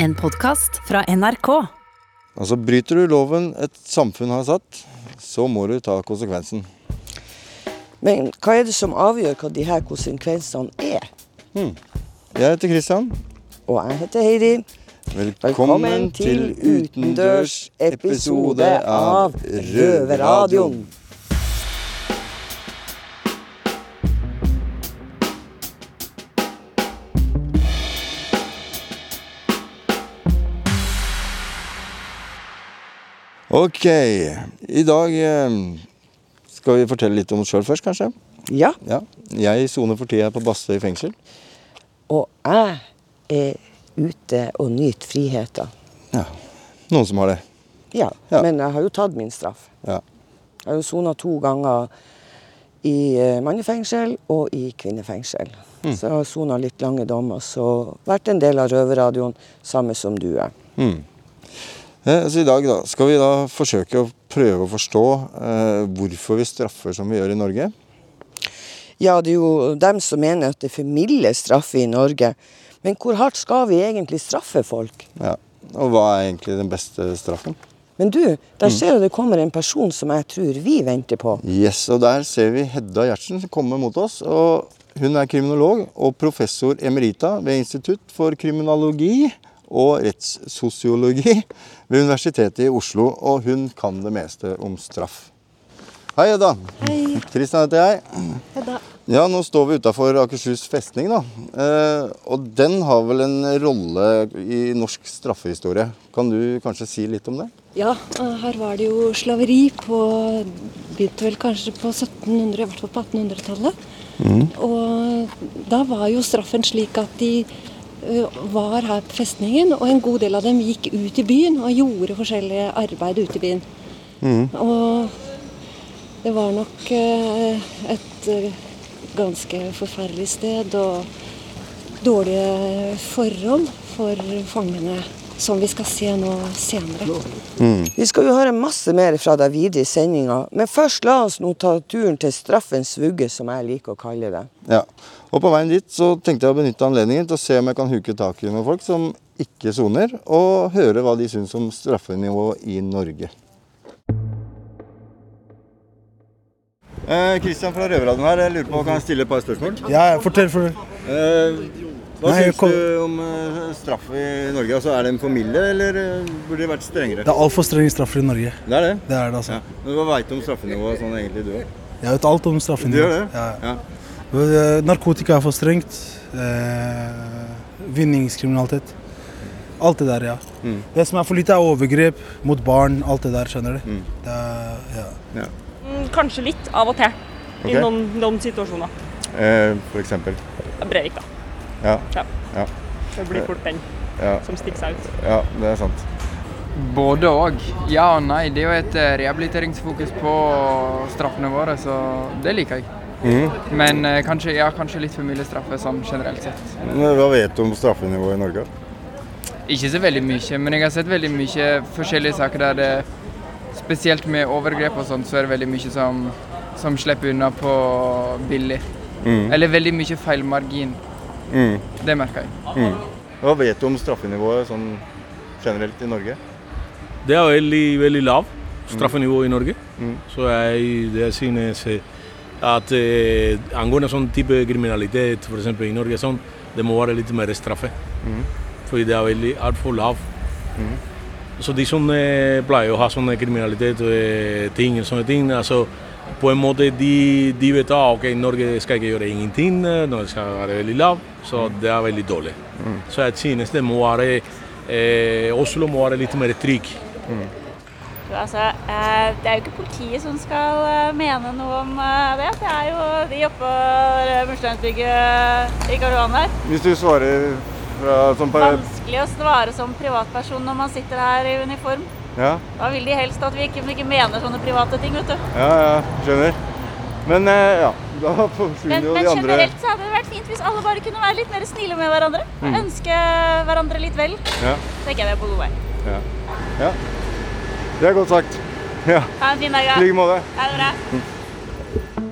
En podkast fra NRK. Altså, Bryter du loven et samfunn har satt, så må du ta konsekvensen. Men hva er det som avgjør hva de her konsekvensene er? Jeg heter Kristian. Og jeg heter Heidi. Velkommen, til utendørs episode av Røverradioen. Ok, i dag eh, skal vi fortelle litt om oss sjøl først, kanskje. Ja. Ja. Jeg soner for tida på Bastøy fengsel. Og jeg er ute og nyter friheten. Ja. Noen som har det. Ja. Ja. Men jeg har jo tatt min straff. Ja. Jeg har jo sona to ganger i eh, mannefengsel og i kvinnefengsel. Så jeg har sona litt lange dommer, så vært en del av røverradioen, samme som du er. Mm. Eh, Så I dag da, skal vi da forsøke å prøve å forstå eh, hvorfor vi straffer som vi gjør i Norge. Ja, det er jo dem som mener at det er for milde straffer i Norge. Men hvor hardt skal vi egentlig straffe folk? Ja. Og hva er egentlig den beste straffen? Men du, der ser jeg det kommer en person som jeg tror vi venter på. Yes, og Der ser vi Hedda Gjertsen som kommer mot oss. og Hun er kriminolog og professor emerita ved Institutt for kriminologi og rettssosiologi ved Universitetet i Oslo. Og hun kan det meste om straff. Hei, Hedda. Hei, Kristian heter jeg. Hedda. Ja, nå står vi utafor Akershus festning, da. Eh, og den har vel en rolle i norsk straffehistorie. Kan du kanskje si litt om det? Ja, eh, her var det jo slaveri på Begynte vel kanskje på 1700, i hvert fall på 1800-tallet. Og da var jo straffen slik at de var her på festningen, og en god del av dem gikk ut i byen og gjorde forskjellige arbeid ute i byen. Og det var nok eh, et eh, ganske forferdelig sted og dårlige forhold for fangene, som vi skal se nå senere. Vi skal jo høre masse mer fra deg videre i sendinga, men først la oss nå ta turen til straffens vugge, som jeg liker å kalle det. Ja. Og på veien dit så tenkte jeg å benytte anledningen til å se om jeg kan huke tak i noen folk som ikke soner, og høre hva de syns om straffenivået i Norge. Kristian fra Røverradioen her, jeg lurer på, kan jeg stille et par spørsmål? Ja, fortell, fortell. Hva Nei, syns kom- du om eh, straff i Norge? Altså, er den for milde, eller eh, burde det vært strengere? Det er altfor strenge straffer i Norge. Det er det? Det er det, altså. Ja. Men Hva veit du om straffenivået sånn egentlig, du òg? Jeg vet alt om straffenivået. Du gjør det? Ja. Ja. Eh, Narkotika er for strengt. Eh, vinningskriminalitet. Alt det der, ja. Mm. Det som er for lite, er overgrep mot barn. Alt det der, skjønner du. Mm. Det er, ja. Ja. Mm, Kanskje litt av og til Okay. i noen, noen situasjoner. Eh, for eksempel. Breivik, da. Ja. Ja. Det blir fort den Ja. som stikker seg ut. ja, det er sant. Både og. Ja og nei. Det er jo et eh, rehabiliteringsfokus på straffene våre, så det liker jeg. Mm. Men eh, kanskje, ja, kanskje litt for milde straffer sånn generelt sett. Hva vet du om straffenivået i Norge? Ikke så veldig mye, men jeg har sett veldig mye forskjellige saker der det Spesielt med overgrep og sånn, så er det veldig mye som, som slipper unna på billig. Mm. Eller veldig mye feilmargin. Mm. Det merker jeg. Mm. Hva vet du om straffenivået sånn generelt i Norge? Det er veldig, veldig lav straffenivå i Norge. Mm. Så jeg, det synes at eh, angående sånn type kriminalitet, f.eks. i Norge, sånn, det må være litt mer straffe. Mm. Fordi det er veldig altfor lav. Mm. Så de som eh, pleier å ha sånne kriminalitet, eh, ting, sånne ting, altså, på en måte de, de vet at okay, Norge skal ikke gjøre ingenting, Norge skal være veldig lav, så det er veldig dårlig. Så jeg synes det må være eh, Oslo må være litt mer trygg. Altså, eh, det er jo ikke politiet som skal eh, mene noe om eh, det. Det er jo de oppå eh, mursteinsbygget i Karl Johan her. Hvis du svarer fra som Vanskelig å svare som privatperson når man sitter her i uniform. Ja, Da vil de helst at vi ikke, ikke mener sånne private ting, vet du. ja, ja, skjønner. Men eh, ja, da forsvinner jo de andre Men generelt så hadde det vært fint hvis alle bare kunne være litt mer snille med hverandre. Mm. ønske hverandre litt vel. Ja, tenker jeg vi er på god vei. ja. ja. Det er godt sagt. Ja, Ha en fin dag, i da. like måte. Ha det bra.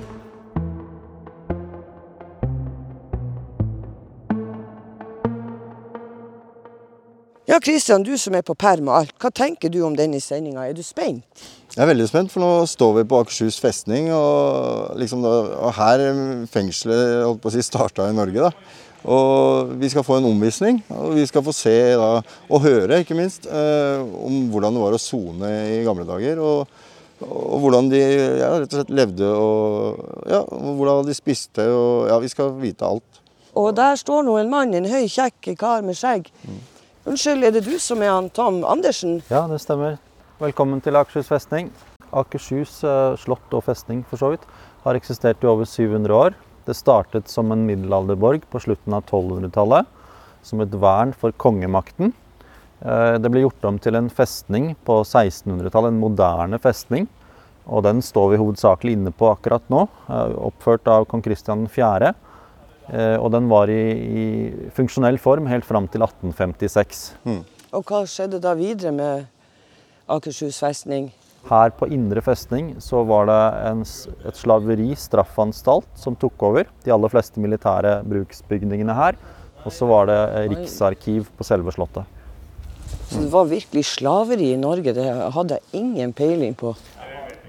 Ja, Kristian, du som er på perm og alt, hva tenker du om denne sendinga? Er du spent? Jeg er veldig spent, for nå står vi på Akershus festning. Og, liksom da, og her fengselet holdt på å si, starta i Norge. da. Og vi skal få en omvisning, og vi skal få se da, og høre ikke minst eh, om hvordan det var å sone i gamle dager. Og, og hvordan de ja, rett og slett levde og ja, og hvordan de spiste. og ja, Vi skal vite alt. Og der står nå en mann, en høy, kjekk kar med skjegg. Unnskyld, er det du som er han Tom Andersen? Ja, det stemmer. Velkommen til Akershus festning. Akershus eh, slott og festning for så vidt har eksistert i over 700 år. Det startet som en middelalderborg på slutten av 1200-tallet, som et vern for kongemakten. Eh, Det ble gjort om til en festning på 1600-tallet, en moderne festning. Og den står vi hovedsakelig inne på akkurat nå, eh, oppført av kong Kristian 4. Eh, Og den var i, i funksjonell form helt fram til 1856. Og hva skjedde da videre med Akershus festning? Her på Indre festning så var det en, et slaveri, straffanstalt, som tok over de aller fleste militære bruksbygningene her. Og så var det riksarkiv på selve slottet. Så det var virkelig slaveri i Norge, det hadde jeg ingen peiling på.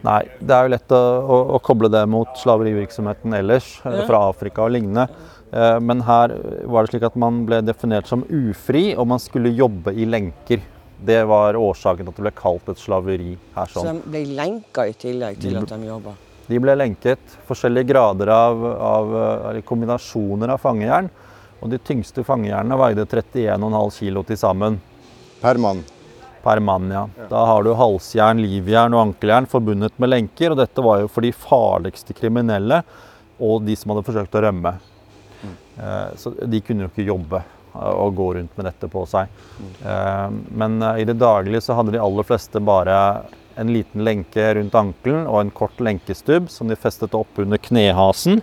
Nei, det er jo lett å, å, å koble det mot slaverivirksomheten ellers, eh, Ja. fra Afrika og lignende. Eh, Men her var det slik at man ble definert som ufri, og man skulle jobbe i lenker. Det var årsaken til at det ble kalt et slaveri her. Så sånn. de ble lenka i tillegg til De at de jobba. De ble lenket. Forskjellige grader av, av eller kombinasjoner av fangejern. Og de tyngste fangejernene veide 31,5 kg til sammen. Per mann. Per mann, ja. Da har du halsjern, livjern og ankeljern forbundet med lenker. Og dette var jo for de farligste kriminelle og de som hadde forsøkt å rømme. Eh, Så de kunne jo ikke jobbe eh, og gå rundt med dette på seg. Eh, Men i det daglige så hadde de aller fleste bare en liten lenke rundt ankelen og en kort lenkestubb som de festet opp under knehasen.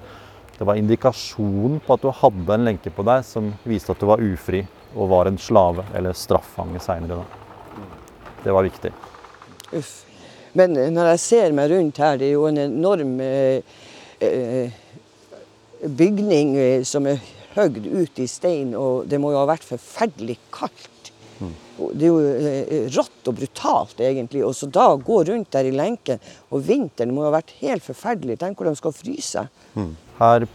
Det var indikasjon på at du hadde en lenke på deg som viste at du var ufri og var en slave eller straffange seinere. Det var viktig. Uff. Men eh, når jeg ser meg rundt her, det er jo en enorm eh, eh, bygning eh, som er høgd ut i stein, og det må jo ha vært forferdelig kaldt. Mm. Det er jo rått og brutalt, egentlig. Og så da gå rundt der i lenken, og vinteren må jo ha vært helt forferdelig. Tenk hvor de skal fryse. Her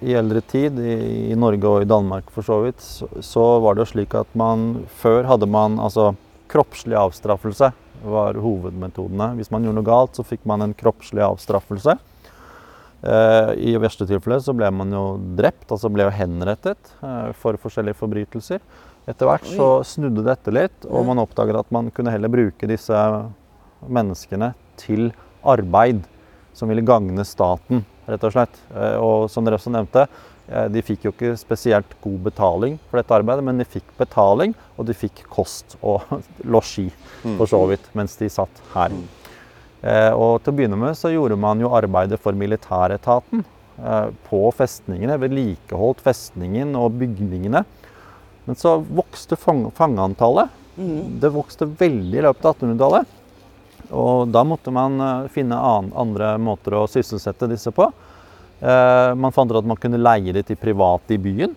i eldre tid, i, i Norge og i Danmark for så vidt, så, så var det jo slik at man før hadde man altså kroppslig avstraffelse var hovedmetodene. Hvis man gjorde noe galt, så fikk man en kroppslig avstraffelse. Eh, I verste tilfelle så ble man jo drept, altså ble jo henrettet eh, for forskjellige forbrytelser. Etter hvert så snudde dette litt, og man oppdaget at man kunne heller bruke disse menneskene til arbeid som ville gagne staten, rett og slett. Eh, Og som dere også nevnte, de fikk jo ikke spesielt god betaling for dette arbeidet, men de fikk betaling, og de fikk kost og losji, for så vidt, mens de satt her. Eh, Og til å begynne med så gjorde man jo arbeidet for militæretaten eh, på festningene, vedlikeholdt festningen og bygningene. Men så vokste fang fangeantallet. Det vokste veldig i løpet av 1800-tallet. Og da måtte man eh, finne andre måter å sysselsette disse på. Eh, man fant ut at man kunne leie de til private i byen.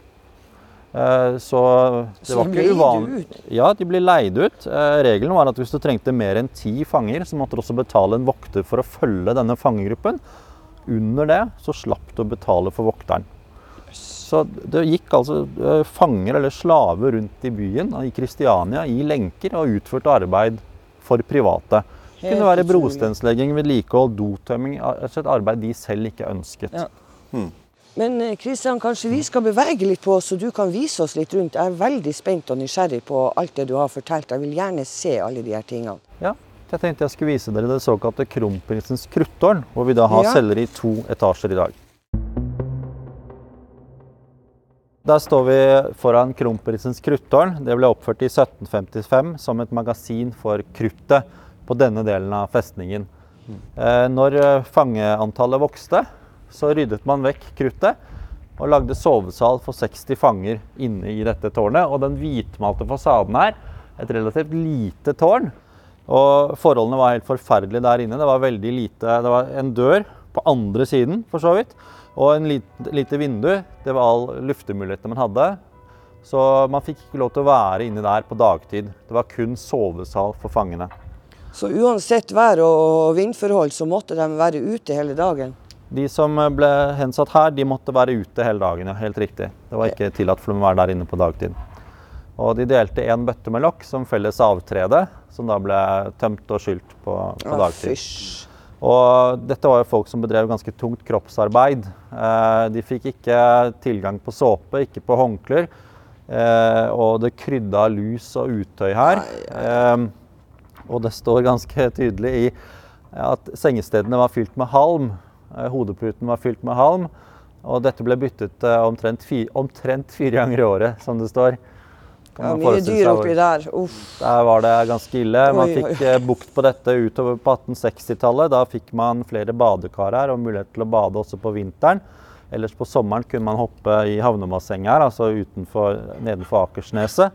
Eh, så det var ikke uvanlig. Ja, de ble leid ut. Eh, regelen var at hvis du trengte mer enn ti fanger, så måtte du også betale en vokter for å følge denne fangegruppen. Under det så slapp du å betale for vokteren. Så det gikk altså fanger eller slaver rundt i byen, i Kristiania, i lenker og utførte arbeid for private. Det kunne være brostenslegging, vedlikehold, dotømming. Et arbeid de selv ikke ønsket. Ja. Men eh, Kristian, kanskje vi skal bevege litt på oss, så du kan vise oss litt rundt. Jeg er veldig spent og nysgjerrig på alt det du har fortalt. Jeg vil gjerne se alle de her tingene. Ja, jeg tenkte jeg skulle vise dere det såkalte Kronprinsens kruttårn, hvor vi da har Ja. celler i to etasjer i dag. Der står vi foran Kronprinsens kruttårn. Det ble oppført i 1755 som et magasin for kruttet på denne delen av festningen. Eh, Når eh, fangeantallet vokste, så ryddet man vekk kruttet og lagde sovesal for 60 fanger inne i dette tårnet. Og den hvitmalte fasaden her, et relativt lite tårn, og forholdene var helt forferdelige der inne. Det var veldig lite Det var en dør på andre siden, for så vidt. Og en lite, lite vindu. Det var all luftemulighetene man hadde. Så man fikk ikke lov til å være inni der på dagtid. Det var kun sovesal for fangene. Så uansett vær og vindforhold, så måtte de være ute hele dagen? De som ble hensatt her, de måtte være ute hele dagen. ja, Helt riktig. Det var ikke tillatt for dem å være der inne på dagtid. Og de delte én bøtte med lokk som felles avtrede, som da ble tømt og skylt på, på dagtid. fysj. Og dette var jo folk som bedrev ganske tungt kroppsarbeid. Eh, de fikk ikke tilgang på såpe, ikke på håndklær. Eh, og det krydda lus og utøy her. Eh, og det står ganske tydelig i at sengestedene var fylt med halm. Eh, hodeputen var fylt med halm. Og dette ble byttet eh, omtrent, fi, omtrent fire ganger i året, som det står. Ja, mye dyr oppi der. Uff. der var det ganske ille. Man fikk eh, bukt på dette utover på 1860-tallet. Da fikk man flere badekar her og mulighet til å bade også på vinteren. Ellers på sommeren kunne man hoppe i havnebassenget her, altså utenfor, nedenfor Akersneset.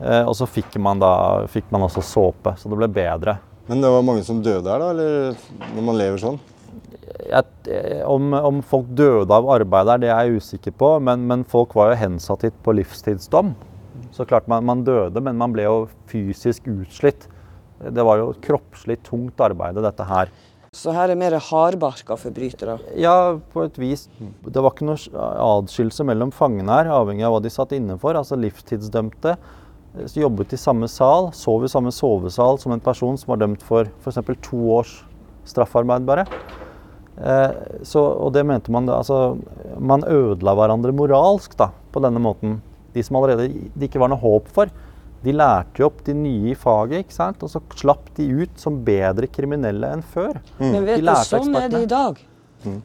Eh, og så fikk man, da, fikk man også såpe, så det ble bedre. Men det var mange som døde her, da? Eller når man lever sånn? Jeg, eh, om, om folk døde av arbeid der, det er jeg usikker på, men, men folk var jo hensatt hit på livstidsdom. Så klart man, man døde, men man ble jo fysisk utslitt. Det var jo kroppslig tungt arbeid, dette her. Så her er mer hardbarka forbrytere. Ja, på et vis. Det var ikke noe adskillelse mellom fangene her, avhengig av hva de satt inne for. Altså livstidsdømte jobbet i samme sal, sov i samme sovesal som en person som var dømt for f.eks. to års straffarbeid bare. Eh, så, og det mente man altså, Man ødela hverandre moralsk da, på denne måten. De som allerede det ikke var noe håp for, de lærte jo opp de nye i faget, ikke sant? og så slapp de ut som bedre kriminelle enn før. Men vet du, sånn er det i dag.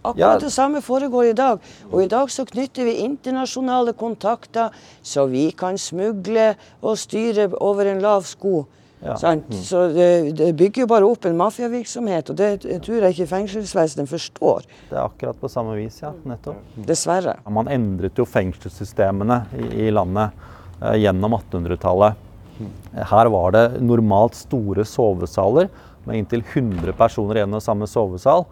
Akkurat Ja. det samme foregår i dag. Og i dag så knytter vi internasjonale kontakter, så vi kan smugle og styre over en lav sko. Ja. Sant? Så det, det bygger jo bare opp en mafiavirksomhet, og det tror jeg ikke fengselsvesenet forstår. Det er akkurat på samme vis, ja. Nettopp. Dessverre. Man endret jo fengselssystemene i, i landet eh, gjennom 1800-tallet. Her var det normalt store sovesaler med inntil 100 personer i en og samme sovesal.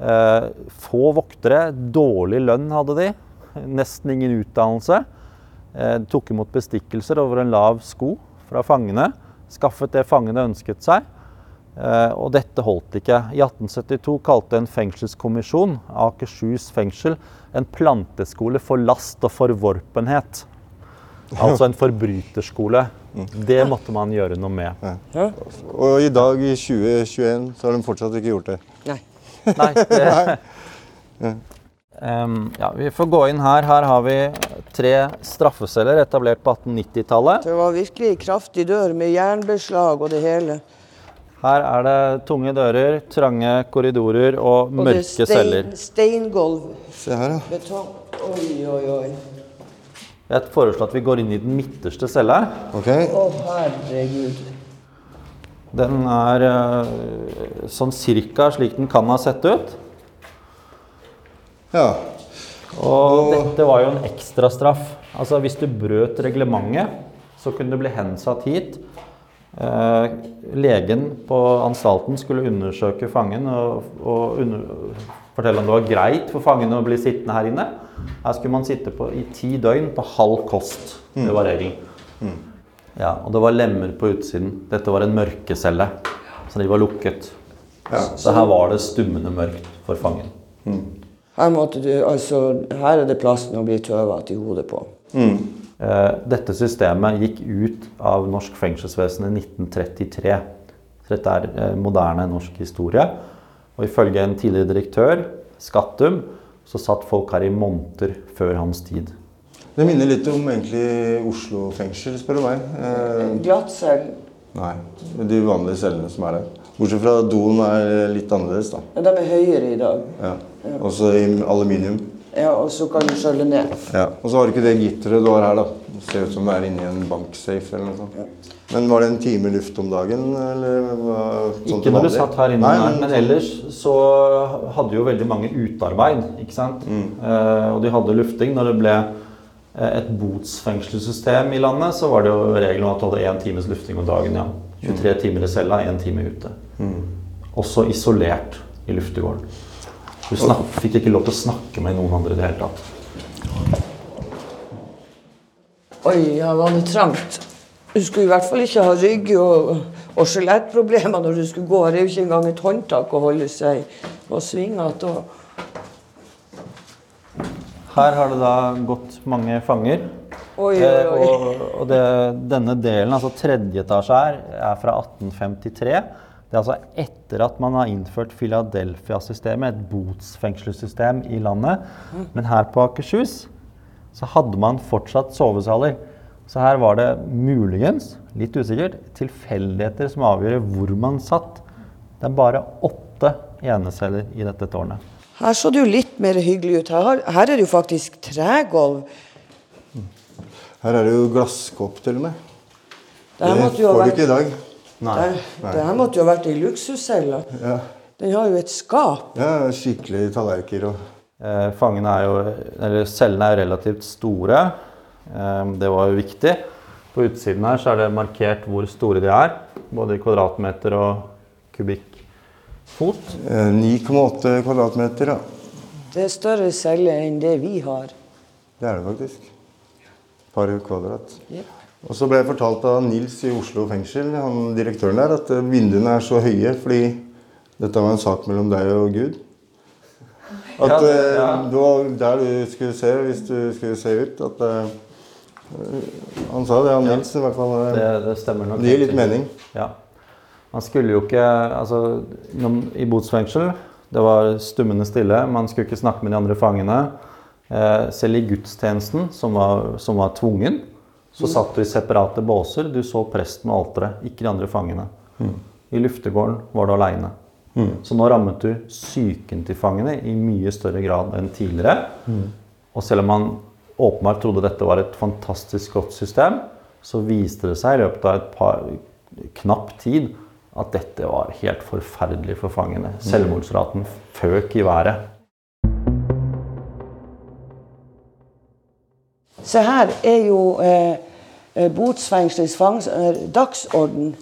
Eh, få voktere, dårlig lønn hadde de, nesten ingen utdannelse. Eh, tok imot bestikkelser over en lav sko fra fangene. Skaffet det fangene ønsket seg. Eh, og dette holdt ikke. I 1872 kalte en fengselskommisjon Akershus fengsel en planteskole for last og forvorpenhet. Altså en forbryterskole. Det måtte man gjøre noe med. Og i dag, i 2021, så har de fortsatt ikke gjort det. Nei. Nei, det, Em, ja, vi får gå inn her. Her har vi tre straffeceller etablert på 1890-tallet. Det var virkelig kraftig dør med jernbeslag og det hele. Her er det tunge dører, trange korridorer og, Og det mørke stein, celler. steingulv. Se her, ja. Betong. Oi, oi, oi. Jeg foreslår at vi går inn i den midterste cella. Ok. Å, herregud. Den er eh, sånn cirka slik den kan ha sett ut. Ja. Og dette var jo en ekstrastraff. Altså hvis du brøt reglementet, så kunne du bli hensatt hit. Eh, legen på anstalten skulle undersøke fangen og, og under, fortelle om det var greit for fangen å bli sittende her inne. Her skulle man sitte på, i ti døgn på halv kost. Det var regelen. Ja, og det var lemmer på utsiden. Dette var en mørkecelle, så de var lukket. Så her var det stummende mørkt for fangen. Her, måtte du, altså, her er det plassen å bli tøvet i hodet på. Eh, Dette systemet gikk ut av norsk fengselsvesen i 1933. Så dette er eh, moderne norsk historie. Og ifølge en tidligere direktør, Skattum, så satt folk her i måneder før hans tid. Det minner litt om egentlig Oslo fengsel, spør du meg. Eh, Glattcell. nei, de vanlige cellene som er der. Bortsett fra doen er litt annerledes, da. Ja, De er høyere i dag. Ja. Også i aluminium. Ja, Og så kan du skjølle ned. Ja. Og så har du ikke det gitteret du har her, da. Det ser ut som det er inni en banksafe eller noe sånt. Men var det en time luft om dagen, eller hva? sånn Ikke når du satt her inne, Nei, men, men ellers så hadde jo veldig mange utarbeid. ikke sant? Eh, og de hadde lufting. Når det ble et botsfengselssystem i landet, så var det jo regelen at du hadde én times lufting om dagen. ja. 23 timer i cella, én time ute. Også isolert i luftegården. Du snak, fikk ikke lov til å snakke med noen andre i det hele tatt. Oi, ja, var det trangt. Du skulle i hvert fall ikke ha rygg- og, og skjelettproblemer når du skulle gå. Det er jo ikke engang et håndtak å holde seg og svingete. og- Her har det da gått mange fanger. Oi, oi, Eh, oi. og og det, denne delen, altså tredje etasje her, er fra 1853. Det er altså etter at man har innført Philadelphia-systemet, et botsfengselssystem i landet. Men her på Akershus så hadde man fortsatt sovesaler. Så her var det muligens, litt usikkert, tilfeldigheter som avgjør hvor man satt. Det er bare åtte eneceller i dette tårnet. Her så det jo litt mer hyggelig ut. Her, her er det jo faktisk tregulv. Her er det jo glasskopp til og med. Det Det får du vært- ikke i dag. Det, det her måtte jo ha vært ei luksuscelle. Ja. Den har jo et skap. ja, skikkelig tallerkener og Eh, fangene er jo, eller Cellene er jo relativt store. Eh, det var jo viktig. På utsiden her så er det markert hvor store de er. Både i kvadratmeter og kubikkfot. Eh, 9,8 kvadratmeter, ja. Det er større celle enn det vi har. Det er det faktisk. Par kvadrat. Ja. Og så ble jeg fortalt av Nils i Oslo fengsel, han direktøren der, at eh, vinduene er så høye fordi dette var en sak mellom deg og Gud. At Ja, det- eh, ja. det var der du skulle se hvis du skulle se ut. At eh, Han sa det, han Ja. Nils i hvert fall. eh, Det, det stemmer nok. Det gir litt mening. Ja. Man skulle jo ikke Altså, i botsfengsel det var stummende stille. Man skulle ikke snakke med de andre fangene. Eh, selv i gudstjenesten, som var, som var tvungen, så satt du i separate båser. Du så presten og alteret, ikke de andre fangene. I luftegården var du aleine. Så nå rammet du psyken til fangene i mye større grad enn tidligere. Og selv om man åpenbart trodde dette var et fantastisk godt system, så viste det seg i løpet av et par knapp tid at dette var helt forferdelig for fangene. Selvmordsraten føk i været. Se her er jo eh, eh, botsfengselets eh, dagsorden.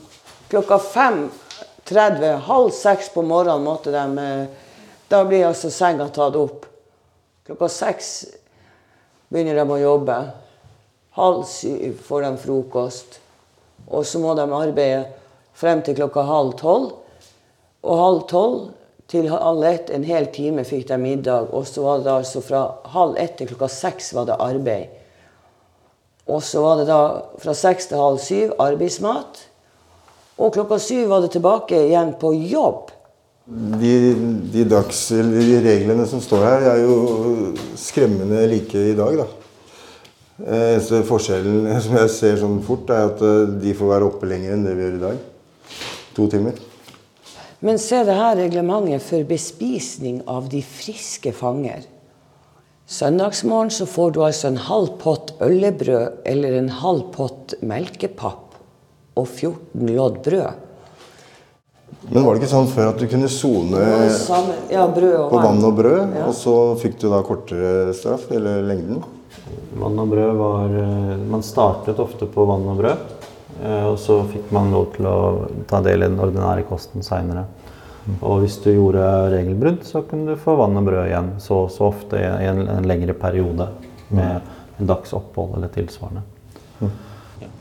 Klokka 5.30, halv seks på morgenen måtte de eh, Da blir altså senga tatt opp. Klokka seks begynner de å jobbe. Halv syv får de frokost. Og så må de arbeide frem til klokka halv tolv. Og halv tolv til halv ett, en hel time, fikk de middag. Og så var det altså fra halv ett til klokka seks var det arbeid. Og så var det da fra seks til halv syv arbeidsmat. Og klokka syv var det tilbake igjen på jobb. De, de, dags, de reglene som står her, er jo skremmende like i dag, da. Eh, Eneste forskjellen som jeg ser sånn fort, er at eh, de får være oppe lenger enn det vi gjør i dag. To timer. Men se det her reglementet for bespisning av de friske fanger. Søndagsmorgen så får du altså en halv pott øllebrød eller en halv pott melkepapp og 14 lodd brød. Men var det ikke sånn før at du kunne sone ja, på vann og brød, Ja. og så fikk du da kortere straff, eller lengden? Vann og brød var eh, Man startet ofte på vann og brød. Eh, Og så fikk man lov til å ta del i den ordinære kosten seinere. Og hvis du gjorde regelbrudd, så kunne du få vann og brød igjen så, så ofte i en, en lengre periode med en dags opphold eller tilsvarende.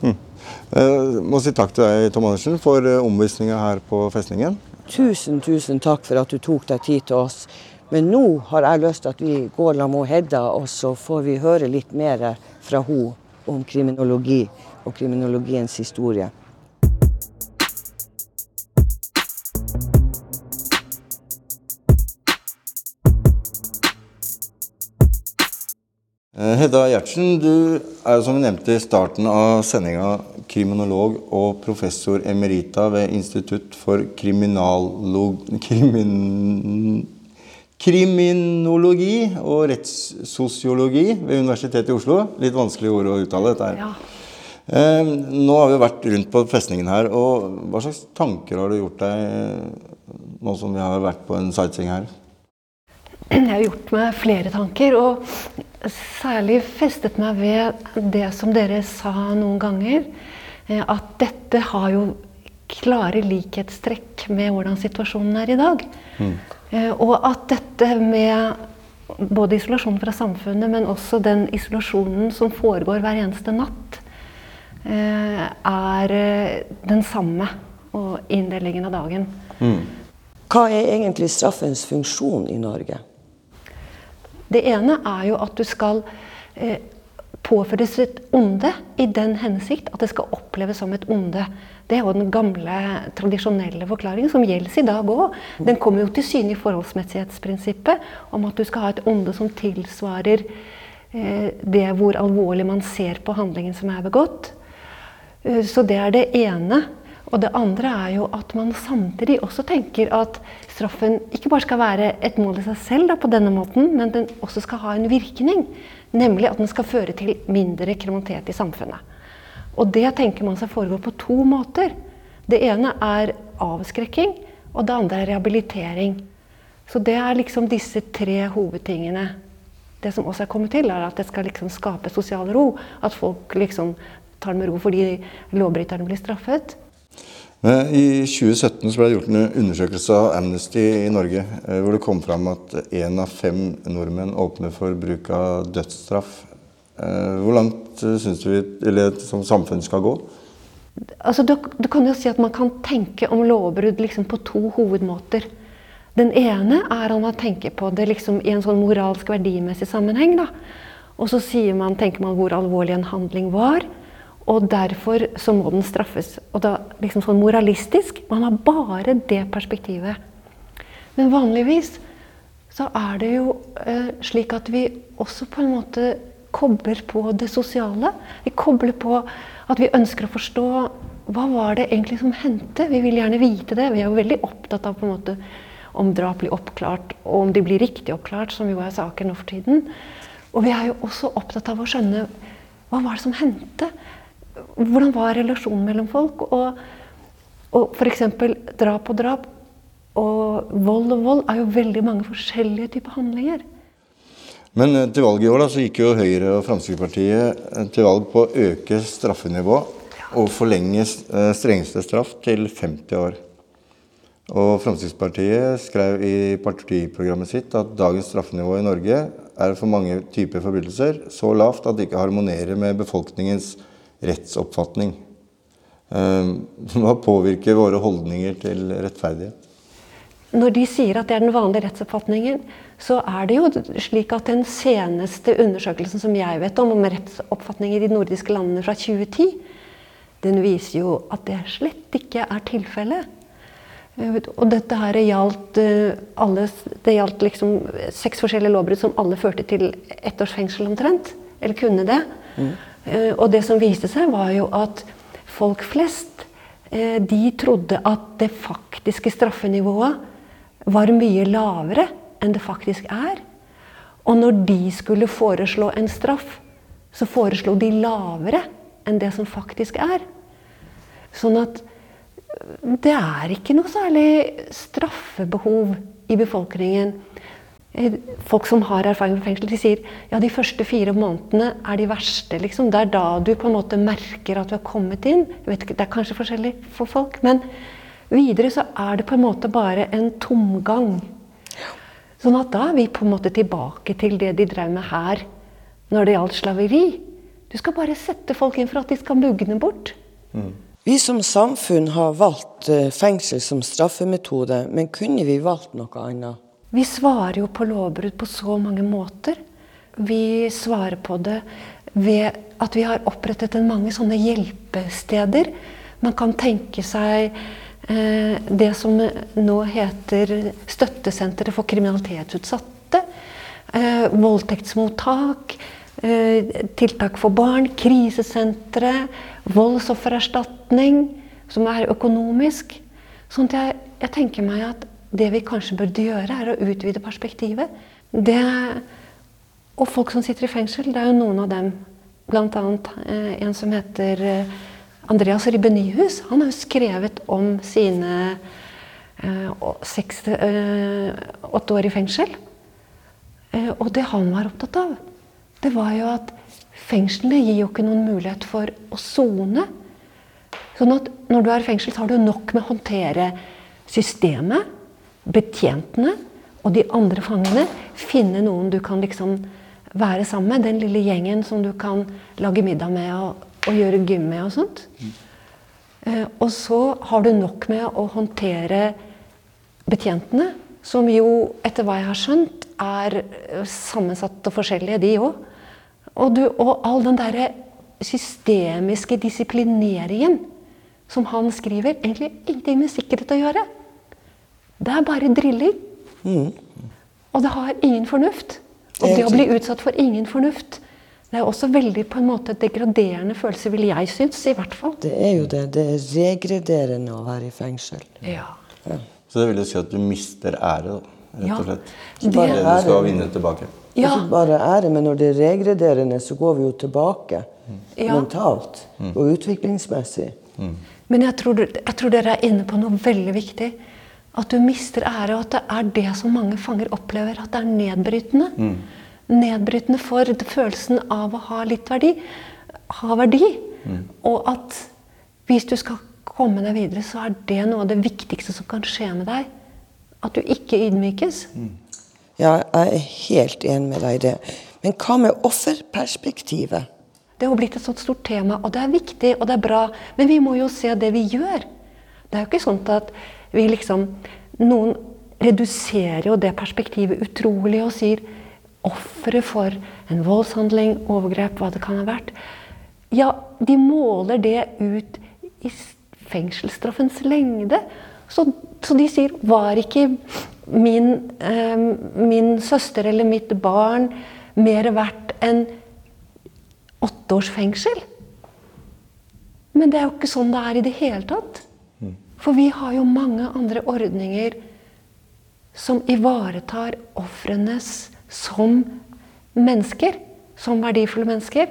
Jeg må si takk til deg, Tom Andersen, for eh, omvisninga her på festningen. Tusen, tusen takk for at du tok deg tid til oss. Men nå har jeg lyst til at vi går sammen med Hedda, og så får vi høre litt mer fra henne om kriminologi og kriminologiens historie. Eh, Hedda Gjertsen, du er som vi nevnte i starten av sendinga kriminolog og professor emerita ved Institutt for kriminalog... Krimin, kriminologi og rettssosiologi ved Universitetet i Oslo. Litt vanskelig ord å uttale dette her. Eh, Nå har vi vært rundt på festningen her, og hva slags tanker har du gjort deg eh, nå som vi har vært på en sightseeing her? Jeg har gjort meg flere tanker, og særlig festet meg ved det som dere sa noen ganger. eh, At dette har jo klare likhetstrekk med hvordan situasjonen er i dag. Mm. Og at dette med både isolasjonen fra samfunnet, men også den isolasjonen som foregår hver eneste natt, eh, er eh, den samme og inndelingen av dagen. Hva er egentlig straffens funksjon i Norge? Det ene er jo at du skal eh, påføres et onde i den hensikt at det skal oppleves som et onde. Det er jo den gamle, tradisjonelle forklaringen som gjelder i dag òg. Den kommer jo til syne i forholdsmessighetsprinsippet om at du skal ha et onde som tilsvarer eh, det hvor alvorlig man ser på handlingen som er begått. Eh, så det er det ene. Og det andre er jo at man samtidig også tenker at straffen ikke bare skal være et mål i seg selv da, på denne måten, men den også skal ha en virkning. Nemlig at den skal føre til mindre kriminalitet i samfunnet. Og det tenker man seg foregår på to måter. Det ene er avskrekking, og det andre er rehabilitering. Så det er liksom disse tre hovedtingene. Det som også er kommet til, er at det skal liksom skape sosial ro. At folk liksom tar det med ro fordi lovbryterne blir straffet. I 2017 så ble det gjort en undersøkelse av Amnesty i Norge, eh, hvor det kom fram at én av fem nordmenn åpner for bruk av dødsstraff. Eh, Hvor langt eh, syns du vi eller, som samfunn skal gå? Altså, du, du kan jo si at man kan tenke om lovbrudd liksom på to hovedmåter. Den ene er om man tenker på det liksom i en sånn moralsk, verdimessig sammenheng. Da. Og så man, tenker man hvor alvorlig en handling var. Og derfor så må den straffes. Og da liksom sånn moralistisk. Man har bare det perspektivet. Men vanligvis så er det jo eh, slik at vi også på en måte kobler på det sosiale. Vi kobler på at vi ønsker å forstå hva var det egentlig som hendte. Vi vil gjerne vite det. Vi er jo veldig opptatt av på en måte om drap blir oppklart, og om de blir riktig oppklart, som jo er saken nå for tiden. Og vi er jo også opptatt av å skjønne hva var det som hendte. Hvordan var relasjonen mellom folk? Og, og f.eks. drap og drap og vold og vold er jo veldig mange forskjellige typer handlinger. Men eh, til valget i år da, så gikk jo Høyre og Fremskrittspartiet eh, til valg på å øke straffenivået og forlenge eh, strengeste straff til 50 år. Og Fremskrittspartiet skrev i partiprogrammet sitt at dagens straffenivå i Norge er for mange typer forbrytelser så lavt at det ikke harmonerer med befolkningens rettsoppfatning. Eh, Hva påvirker våre holdninger til rettferdighet? Når de sier at det er den vanlige rettsoppfatningen, så er det jo slik at den seneste undersøkelsen som jeg vet om, om rettsoppfatninger i de nordiske landene fra 2010, den viser jo at det slett ikke er tilfellet. Og dette her gjaldt, eh, alle, det gjaldt liksom seks forskjellige lovbrudd som alle førte til ett års fengsel omtrent. Eller kunne det. Eh, Og det som viste seg, var jo at folk flest eh, de trodde at det faktiske straffenivået var mye lavere enn det faktisk er. Og når de skulle foreslå en straff, så foreslo de lavere enn det som faktisk er. Sånn at øh, det er ikke noe særlig straffebehov i befolkningen. Eh, Folk som har erfaring med fengsel, de sier ja, de første fire månedene er de verste. Liksom. Det er da du på en måte merker at du har kommet inn. Jeg vet ikke, Det er kanskje forskjellig for folk. Men videre så er det på en måte bare en tomgang. Sånn at da er vi på en måte tilbake til det de drev med her når det gjaldt slaveri. Du skal bare sette folk inn for at de skal mugne bort. Vi som samfunn har valgt eh, fengsel som straffemetode, men kunne vi valgt noe annet? Vi svarer jo på lovbrudd på så mange måter. Vi svarer på det ved at vi har opprettet en mange sånne hjelpesteder. Man kan tenke seg eh, det som nå heter Støttesenteret for kriminalitetsutsatte. Eh, voldtektsmottak. Eh, tiltak for barn. Krisesentre. Voldsoffererstatning, som er økonomisk. Sånn at jeg, jeg tenker meg at det vi kanskje burde gjøre, er å utvide perspektivet. Det, og folk som sitter i fengsel, det er jo noen av dem. Blant annet eh, en som heter eh, Andreas Ribbe Nyhus. Han har jo skrevet om sine eh, seks, eh, åtte år i fengsel. Og det han var opptatt av, det var jo at fengslene gir jo ikke noen mulighet for å sone. Sånn at når du er i fengsel, så har du nok med å håndtere systemet, betjentene, og de andre fangene. Finne noen du kan liksom være sammen med. Den lille gjengen som du kan lage middag med og, og gjøre gym med og sånt. Eh, og så har du nok med å håndtere betjentene, som jo, etter hva jeg har skjønt, er eh, sammensatt og forskjellige, de òg. Og, og all den derre systemiske disiplineringen som han skriver, egentlig ingenting med sikkerhet å gjøre. Det er bare drilling. Og det har ingen fornuft. Og Det å bli utsatt for ingen fornuft, det er også veldig på en måte degraderende følelse, vil jeg synes, i hvert fall. Det er jo det. Det er regrederende å være i fengsel. Ja. Så det vil jo si at du mister ære, da, rett og slett. det- Det er det du skal vinne tilbake. Ja. Ikke bare ære, men når det er regrederende, så går vi jo tilbake Ja. mentalt og utviklingsmessig. Men jeg tror, jeg tror dere er inne på noe veldig viktig. At du mister ære, og at det er det som mange fanger opplever. At det er nedbrytende. Nedbrytende for følelsen av å ha litt verdi. Ha verdi. Og at hvis du skal komme deg videre, så er det noe av det viktigste som kan skje med deg. At du ikke ydmykes. Ja, jeg er helt enig med deg i det. Men hva med offerperspektivet? Det har blitt et sånt stort tema, og det er viktig og det er bra. Men vi må jo se det vi gjør. Det er jo ikke sånn at vi liksom Noen reduserer jo det perspektivet utrolig og sier offeret for en voldshandling, overgrep, hva det kan ha vært. Ja, de måler det ut i fengselsstraffens lengde. Så, så de sier Var ikke min, eh, min søster eller mitt barn mer verdt enn åtte års fengsel? Men det er jo ikke sånn det er i det hele tatt. For vi har jo mange andre ordninger som ivaretar ofrenes som mennesker. Som verdifulle mennesker.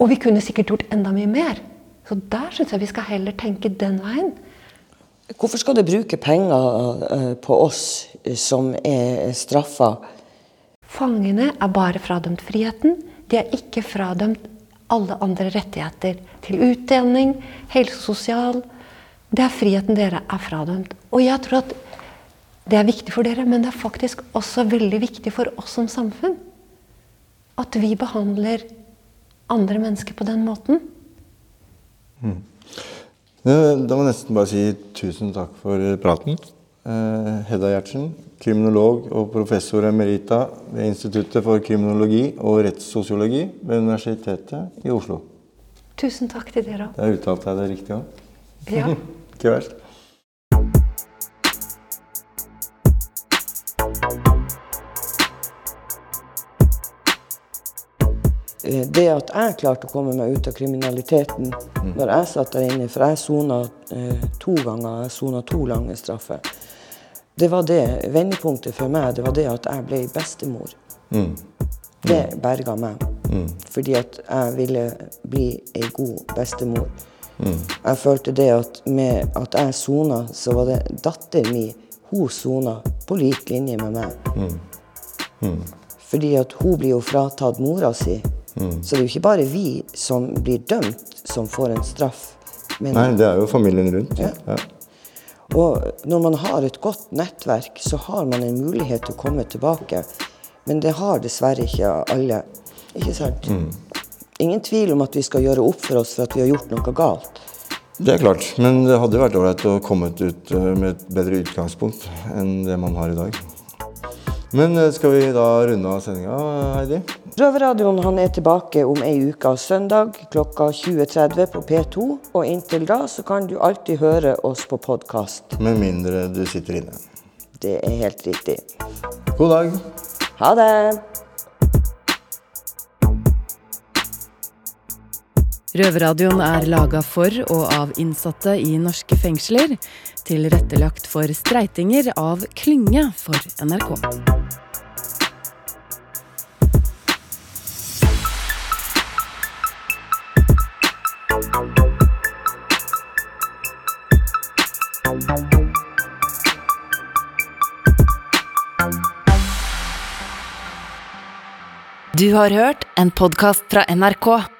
Og vi kunne sikkert gjort enda mye mer. Så der syns jeg vi skal heller tenke den veien. Hvorfor skal du bruke penger eh, på oss eh, som er straffa? Fangene er bare fradømt friheten. De er ikke fradømt alle andre rettigheter til utdanning, helse og sosial. Det er friheten dere er fradømt. Og jeg tror at det er viktig for dere, men det er faktisk også veldig viktig for oss som samfunn. At vi behandler andre mennesker på den måten. Mm. Da må jeg nesten bare si tusen takk for praten. Eh, Hedda Gjertsen, kriminolog og professor emerita ved Instituttet for kriminologi og rettssosiologi ved Universitetet i Oslo. Tusen takk til dere. Der uttalte jeg det riktig òg. Ja. Ikke verst. Eh, Det at jeg klarte å komme meg ut av kriminaliteten når jeg satt der inne, for jeg sona eh, to ganger, jeg sona to lange straffer, det var det vendepunktet for meg. Det var det at jeg ble bestemor. Mm. Det berga meg. Fordi at jeg ville bli ei god bestemor. Jeg følte det at med at jeg sona, så var det datter mi Hun sona på lik linje med meg. Fordi at hun blir jo fratatt mora si. Så det er jo ikke bare vi som blir dømt, som får en straff. Men, Nei, det er jo familien rundt. Ja. Ja. Og når man har et godt nettverk, så har man en mulighet til å komme tilbake. Men det har dessverre ikke alle. Ikke sant? Ingen tvil om at vi skal gjøre opp for oss for at vi har gjort noe galt. Det er klart, men det hadde vært ålreit å komme ut eh, med et bedre utgangspunkt enn det man har i dag. Men eh, skal vi da runde av sendinga, Heidi? Røverradioen er tilbake om ei uke søndag klokka 20.30 på P2. Og inntil da så kan du alltid høre oss på podkast. Med mindre du sitter inne. Det er helt riktig. God dag. Ha det! Røverradioen er laga for og av innsatte i norske fengsler. Tilrettelagt for streitinger av Klynge for NRK. Du har hørt en podkast fra NRK.